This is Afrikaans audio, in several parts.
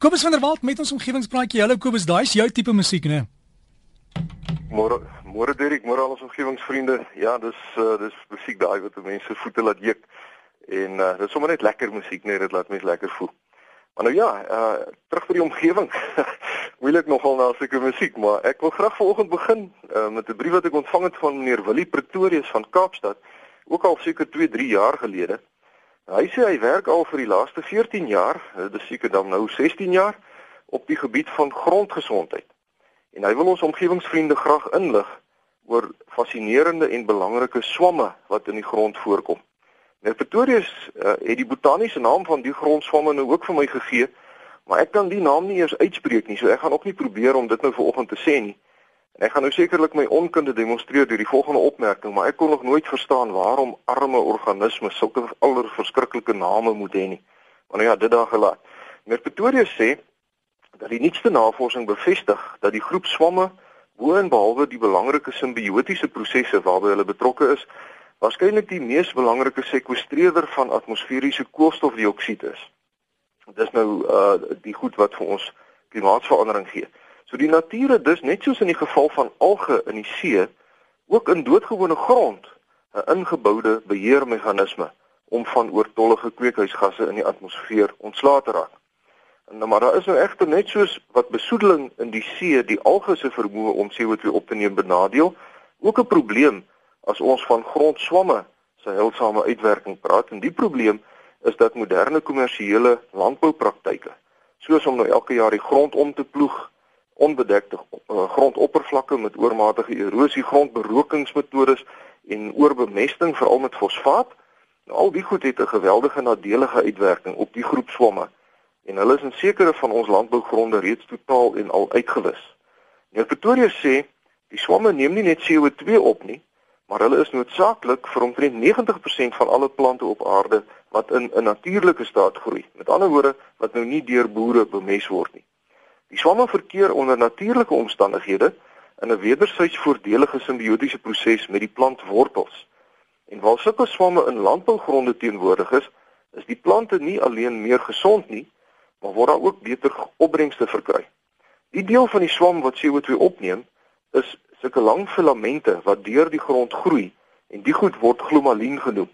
Kobus van der Walt met ons omgewingspraatjie. Hallo Kobus, daai is jou tipe musiek, né? Môre, môre Derek, môre al ons omgewingsvriende. Ja, dis uh, dis musiek daai wat mense voete laat juk. En uh, dit is sommer net lekker musiek, net dit laat mense lekker voel. Maar nou ja, uh terug vir die omgewing. Moeilik nogal na sulke musiek, maar ek wil graag vanoggend begin uh, met 'n brief wat ek ontvang het van meneer Willie Pretorius van Kaapstad, ook al seker 2, 3 jaar gelede. Hy sê hy werk al vir die laaste 14 jaar, dit is seker dan nou 16 jaar op die gebied van grondgesondheid. En hy wil ons omgewingsvriende graag inlig oor fascinerende en belangrike swamme wat in die grond voorkom. Nou Pretorius uh, het die botaniese naam van die grondswamme nou ook vir my gegee, maar ek kan die naam nie eers uitspreek nie, so ek gaan ook nie probeer om dit nou vanoggend te sê nie. En ek gaan nou sekerlik my onkunde demonstreer deur die volgende opmerking, maar ek kon nog nooit verstaan waarom arme organismes sulke allerverskriklike name moet hê nie. Want ja, dit daar gelaat. Meneer Pretoria sê dat die nuutste navorsing bevestig dat die groep swamme bo en behalwe die belangrike simbiotiese prosesse waarby hulle betrokke is, waarskynlik die mees belangrike sekwestreerder van atmosferiese koolstofdioksied is. Dit is nou uh die goed wat vir ons klimaatsverandering gee. So die natuur het dus net soos in die geval van alge in die see ook in doodgewone grond 'n ingeboude beheermeganisme om van oortollige kweekhuisgasse in die atmosfeer ontslae te raak. En nou maar daar is nou egter net soos wat besoedeling in die see die alge se vermoë om CO2 op te neem benadeel, ook 'n probleem as ons van grondswamme se heilsame uitwerking praat en die probleem is dat moderne kommersiële landboupraktyke soos om nou elke jaar die grond om te ploeg onbedekte uh, grondoppervlakke met oormatige erosie, grondberokingsmetodes en oorbemesting veral met fosfaat. Nou, al die goed het 'n geweldige nadelige uitwerking op die groep swamme en hulle is in sekere van ons landbougronde reeds totaal en al uitgewis. Nou Pretoria sê die swamme neem nie net CO2 op nie, maar hulle is noodsaaklik vir omtrent 90% van alle plante op aarde wat in 'n natuurlike staat groei. Met ander woorde, wat nou nie deur boere bemes word nie. Die swamme verkeer onder natuurlike omstandighede in 'n wederwys voordelige simbiotiese proses met die plantwortels. En waar sulke swamme in landbougronde teenwoordig is, is die plante nie alleen meer gesond nie, maar word daar ook beter opbrengste verkry. Die deel van die swam wat CO2 opneem, is sulke lang filamente wat deur die grond groei en die goed word glomalien genoem.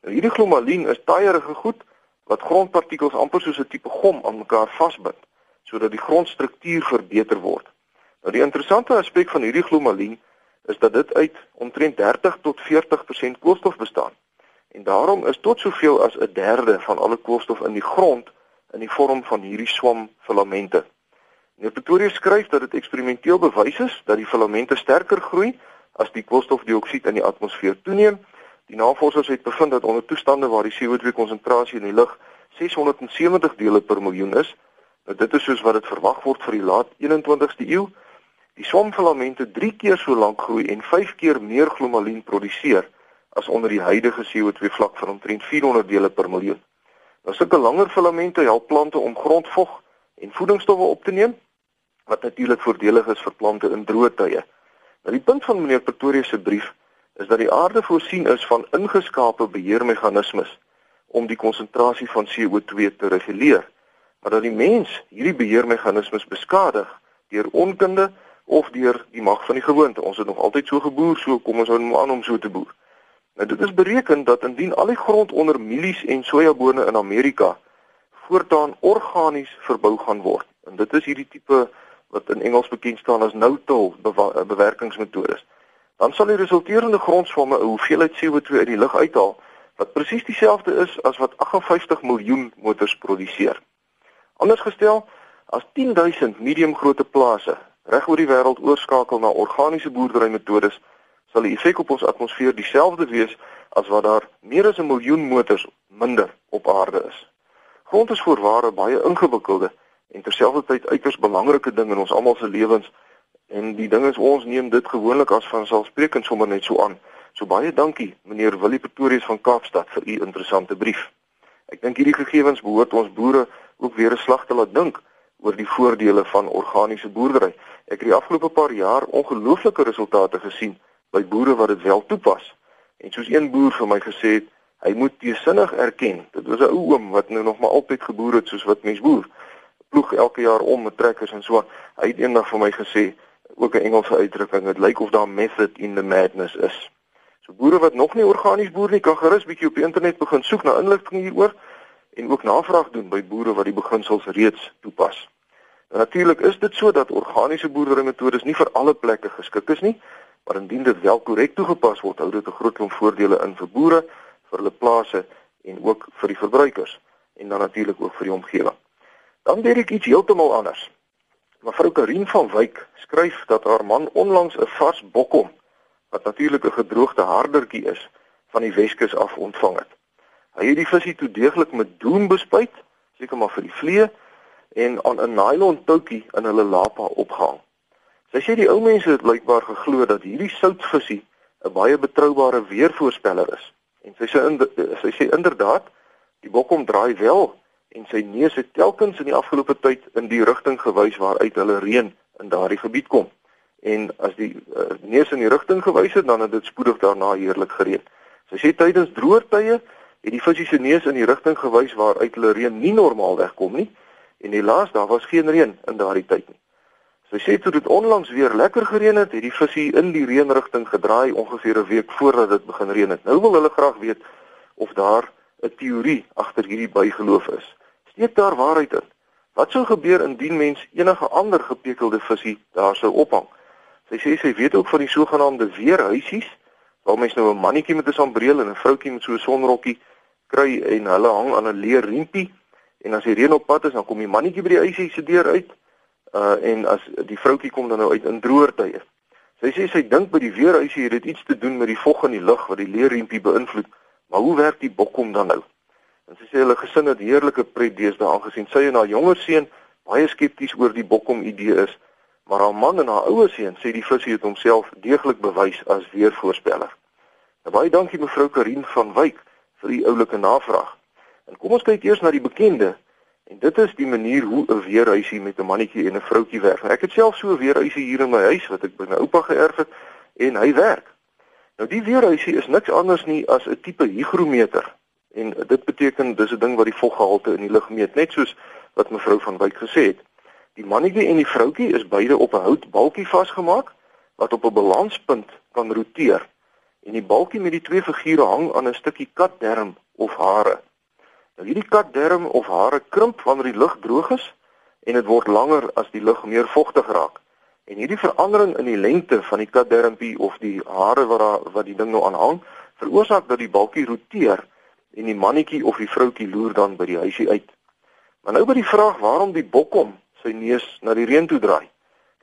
Nou hierdie glomalien is taaierige goed wat grondpartikels amper soos 'n tipe gom aan mekaar vasbind sodat die grondstruktuur verbeter word. Nou die interessante aspek van hierdie glomalien is dat dit uit omtrent 30 tot 40% koolstof bestaan. En daarom is tot soveel as 'n derde van alle koolstof in die grond in die vorm van hierdie swamfilamente. Nou Pretoria skryf dat dit eksperimenteel bewys is dat die filamente sterker groei as die koolstofdioksied in die atmosfeer toeneem. Die navorsers het bevind dat onder toestande waar die CO2 konsentrasie in die lug 670 dele per miljoen is, dit is soos wat dit verwag word vir die laat 21ste eeu. Die swamfilamente 3 keer so lank groei en 5 keer meer glomalien produseer as onder die huidige CO2 vlak van omtrent 400 dele per miljoen. Nou sulke langer filamente help plante om grondvog en voedingsstowwe op te neem wat natuurlik voordelig is vir plante in droë tye. Nou die punt van meneer Pretoria se brief is dat die aarde voorsien is van ingeskape beheermeganismes om die konsentrasie van CO2 te reguleer maar dat die mens hierdie beheermeganismes beskadig deur onkunde of deur die mag van die gewoonte. Ons het nog altyd so geboer, so kom ons hou nou aan om so te boer. Nou dit is bereken dat indien al die grond onder mielies en sojabone in Amerika voortaan organies verbou gaan word. En dit is hierdie tipe wat in Engels bekend staan as no-till bewerkingsmetodes. Dan sal die resulterende grondswamme 'n hoeveelheid CO2 uit die lug uithaal wat presies dieselfde is as wat 58 miljoen motors produseer. Anders gestel, as 10000 mediumgrootte plase reg oor die wêreld oorskakel na organiese boerderymetodes, sal die effek op ons atmosfeer dieselfde wees as wat daar meer as 'n miljoen motors minder op aarde is. Grond is voorware baie ingewikkelde en terselfdertyd uiters belangrike ding in ons almal se lewens en die ding is ons neem dit gewoonlik as vanselfsprekend sommer net so aan. So baie dankie meneer Willie Pretorius van Kaapstad vir u interessante brief. Ek dink hierdie gegevens behoort ons boere ook weer 'n slag te laat dink oor die voordele van organiese boerdery. Ek het die afgelope paar jaar ongelooflike resultate gesien by boere wat dit wel toepas. En soos een boer vir my gesê het, hy moet teesinnig erken. Dit was 'n ou oom wat nou nog maar altyd geboer het soos wat mens boer. ploeg elke jaar om met trekkers en so. Hy het eendag vir my gesê ook 'n Engelse uitdrukking, dit lyk of daar method in the madness is. So boere wat nog nie organies boer nie, kan gerus bietjie op die internet begin soek na inligting hieroor en ook navraag doen by boere wat die beginsels reeds toepas. Nou, Natuurlik is dit so dat organiese boerderymetodes nie vir alle plekke geskik is nie, maar indien dit wel korrek toegepas word, hou dit 'n groot klomp voordele in vir boere, vir hulle plase en ook vir die verbruikers en dan natuurlik ook vir die omgewing. Dan weet ek iets heeltemal anders. Mevrou Karin van Wyk skryf dat haar man onlangs 'n vars bokkom wat natuurlik 'n gedroogde hardertjie is van die Weskus af ontvang het. Hy het die visie toe deeglik met doen bespuit, seker maar vir die vlee en aan 'n nylon toutjie in hulle lapa opgehang. Sy sê die ou mense het blykbaar geglo dat hierdie soutvisie 'n baie betroubare weervoorspeller is. En sy sê sy sê inderdaad, die bokkom draai wel en sy neus het telkens in die afgelope tyd in die rigting gewys waaruit hulle reën in daardie gebied kom. En as die uh, neus in die rigting gewys het, dan het dit spoedig daarna heerlik gereën. Sy sê tydens droër tye het die visie se neus in die rigting gewys waaruit hulle reën nie normaalweg kom nie en helaas daar was geen reën in daardie tyd nie. Sy sê toe dit onlangs weer lekker gereën het, het die visie in die reënrigting gedraai ongeveer 'n week voordat dit begin reën het. Nou wil hulle graag weet of daar 'n teorie agter hierdie bygeloof is. Steek daar waarheid in? Wat sou gebeur indien mens enige ander gepekelde visie daar sou ophang? Sy sê sy weet ook van die sogenaamde weerhuisies waar mens nou 'n mannetjie met 'n sambreel en 'n vroutjie met so 'n sonrokkie kry en hulle hang aan 'n leer riempie En as die reën op pad is, dan kom die mannetjie by die huisie se deur uit. Uh en as die vroutjie kom dan nou uit in droër tye. Sy sê sy dink by die weerhuisie het dit iets te doen met die vog in die lug wat die leerriempie beïnvloed. Maar hoe werk die bokkom dan nou? En sy sê hulle gesin het heerlike pret deesdae aangesien sy en haar jonger seun baie skepties oor die bokkom idee is. Maar haar man en haar ouer seun sê die visie het homself deeglik bewys as weervoorspeller. Nou baie dankie mevrou Karin van Wyk vir u oulike navraag. En kom ons kyk eers na die bekende. En dit is die manier hoe 'n weerhuisie met 'n mannetjie en 'n vroutjie werk. Ek het self so 'n weerhuisie hier in my huis wat ek by my oupa geërf het en hy werk. Nou die weerhuisie is niks anders nie as 'n tipe hygrometer. En dit beteken dis 'n ding wat die voggehalte in die lug meet, net soos wat mevrou van Wyk gesê het. Die mannetjie en die vroutjie is beide op 'n houtbalkie vasgemaak wat op 'n balanspunt kan roteer. En die balkie met die twee figure hang aan 'n stukkie katderm of hare. Nou hierdie katderm of hare krimp wanneer die lug droog is en dit word langer as die lug meer vogtig raak. En hierdie verandering in die lengte van die katdermpie of die hare wat daar wat die ding nou aan hang, veroorsaak dat die balkie roteer en die mannetjie of die vroutjie loer dan by die huisie uit. Maar nou by die vraag waarom die bokkom sy neus na die reën toe draai.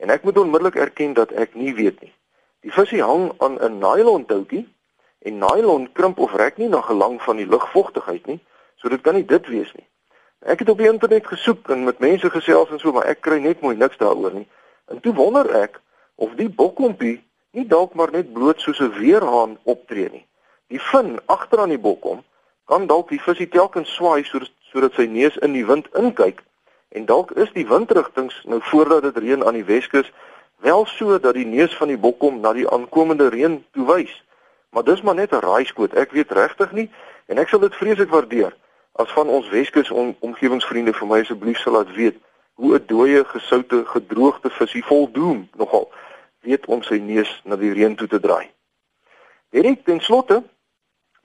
En ek moet onmiddellik erken dat ek nie weet nie. Die visie hang aan 'n nylon touwtjie en nylon krimp of rek nie na gelang van die lugvogtigheid nie. So dit kan nie dit wees nie. Ek het op die internet gesoek en met mense gesels en so, maar ek kry net mooi niks daaroor nie. En toe wonder ek of die bokkompie nie dalk maar net bloot soos 'n weerhaan optree nie. Die vin agter aan die bokkom kan dalk die visie telkens swaai sodat sodat sy neus in die wind inkyk en dalk is die windrigtings nou voordat dit reën aan die Weskus wel so dat die neus van die bokkom na die aankomende reën toe wys. Maar dis maar net 'n raaiskoot. Ek weet regtig nie en ek sal dit vreeslik waardeer as van ons Weskus om, omgewingsvriende vir my asseblief sal laat weet hoe 'n dooie gesoute gedroogde visie voldoen nogal weet om sy neus na die reën toe te draai. Hierdie ten slotte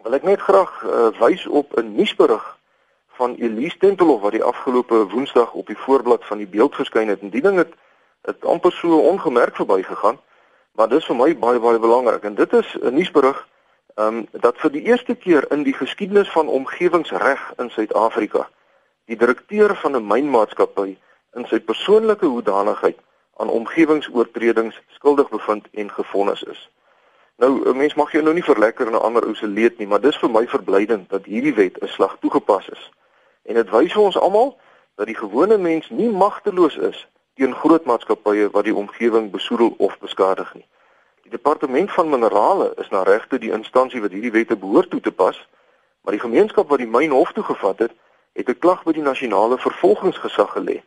wil ek net graag uh, wys op 'n nuusberig van Elise Tempelhof wat die afgelope Woensdag op die voorblad van die beeld verskyn het en die ding het het amper so ongemerk verbygegaan maar dis vir my baie baie belangrik en dit is 'n nuusberig um, dat vir die eerste keer in die geskiedenis van omgewingsreg in Suid-Afrika die direkteur van 'n mynmaatskappy in sy persoonlike hoedanigheid aan omgewingsoortredings skuldig bevind en gefonnis is. Nou, 'n mens mag jou nou nie verlekker in 'n ander ou se leed nie, maar dis vir my verblydend dat hierdie wet 'n slag toegepas is. En dit wys vir ons almal dat die gewone mens nie magteloos is teen groot maatskappye wat die omgewing besoedel of beskadig nie. Die departement van minerale is na regte die instansie wat hierdie wette behoort toe te pas, maar die gemeenskap wat die myn hof toe gevat het, het 'n klag by die nasionale vervolgingsgesag gelê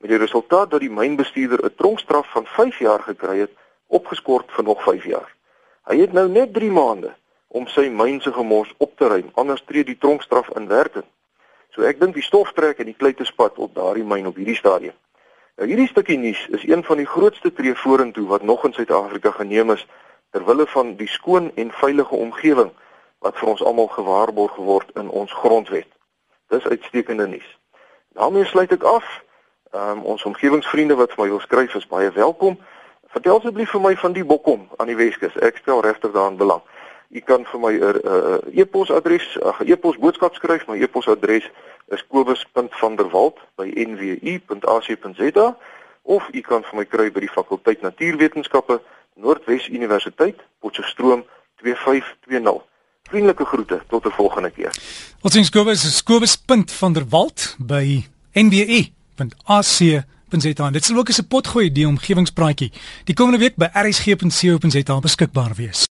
met die resultaat dat die mynbestuurder 'n tronkstraf van 5 jaar gekry het, opgeskort vir nog 5 jaar. Hy het nou net 3 maande om sy myn se gemors op te ruim, anders tree die tronkstraf in werking. So ek dink die stoftrek en die kleutespad op daardie myn op hierdie stadium. Nou hierdie stukkie nuus is een van die grootste tree vorentoe wat nog in Suid-Afrika geneem is ter wille van die skoon en veilige omgewing wat vir ons almal gewaarborg word in ons grondwet. Dis uitstekende nuus. daarmee sluit ek af. Ehm um, ons omgewingsvriende wat vir my wil skryf is baie welkom. Vertel asseblief vir my van die Bokkom aan die Weskus. Ek stel regtig daarin belang. U kan vir my 'n uh, uh, e-posadres, 'n uh, e-pos boodskap skryf. My e-posadres is kobus.vanderwalt@nwu.ac.za of u kan vir my kry by die fakulteit Natuurwetenskappe Noordwes Universiteit, Potchefstroom 2520. Vriendelike groete tot 'n volgende keer. Ons sien Kobus is kobus.vanderwalt by nwu.ac.za. Dit sal ook 'n potgooi die omgewingspraatjie die komende week by rsg.co.za beskikbaar wees.